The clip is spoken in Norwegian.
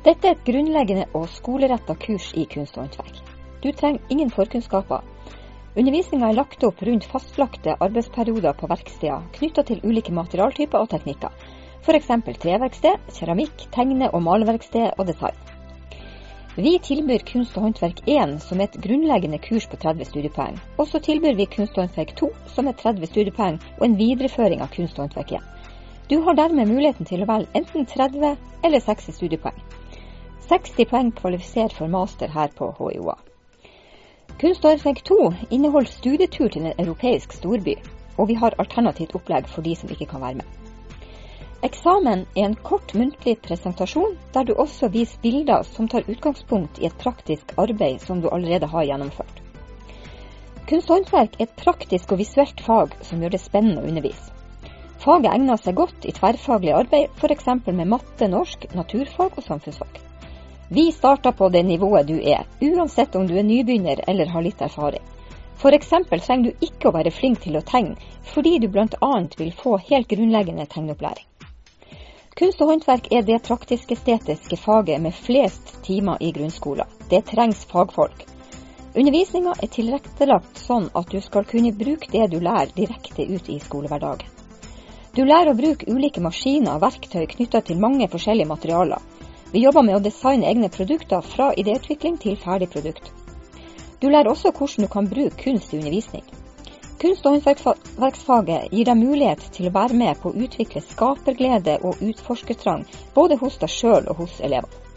Dette er et grunnleggende og skoleretta kurs i kunst og håndverk. Du trenger ingen forkunnskaper. Undervisninga er lagt opp rundt fastlagte arbeidsperioder på verksteder knytta til ulike materialtyper og teknikker, f.eks. treverksted, keramikk, tegne- og maleverksted og design. Vi tilbyr kunst og håndverk 1 som et grunnleggende kurs på 30 studiepoeng, og så tilbyr vi kunst og håndverk 2 som er 30 studiepoeng og en videreføring av kunst og håndverk 1. Du har dermed muligheten til å velge enten 30 eller 60 studiepoeng. 60 poeng kvalifiserer for master her på HiOA. Kunst og håndverk 2 inneholder studietur til en europeisk storby, og vi har alternativt opplegg for de som ikke kan være med. Eksamen er en kort muntlig presentasjon der du også viser bilder som tar utgangspunkt i et praktisk arbeid som du allerede har gjennomført. Kunst og håndverk er et praktisk og visuelt fag som gjør det spennende å undervise. Faget egner seg godt i tverrfaglig arbeid, f.eks. med matte, norsk, naturfag og samfunnsfag. Vi starter på det nivået du er, uansett om du er nybegynner eller har litt erfaring. F.eks. trenger du ikke å være flink til å tegne, fordi du bl.a. vil få helt grunnleggende tegneopplæring. Kunst og håndverk er det praktisk-estetiske faget med flest timer i grunnskolen. Det trengs fagfolk. Undervisninga er tilrettelagt sånn at du skal kunne bruke det du lærer direkte ut i skolehverdagen. Du lærer å bruke ulike maskiner og verktøy knytta til mange forskjellige materialer, vi jobber med å designe egne produkter fra idéutvikling til ferdig produkt. Du lærer også hvordan du kan bruke kunst i undervisning. Kunst- og håndverksfaget gir deg mulighet til å være med på å utvikle skaperglede og utforskertrang både hos deg sjøl og hos elevene.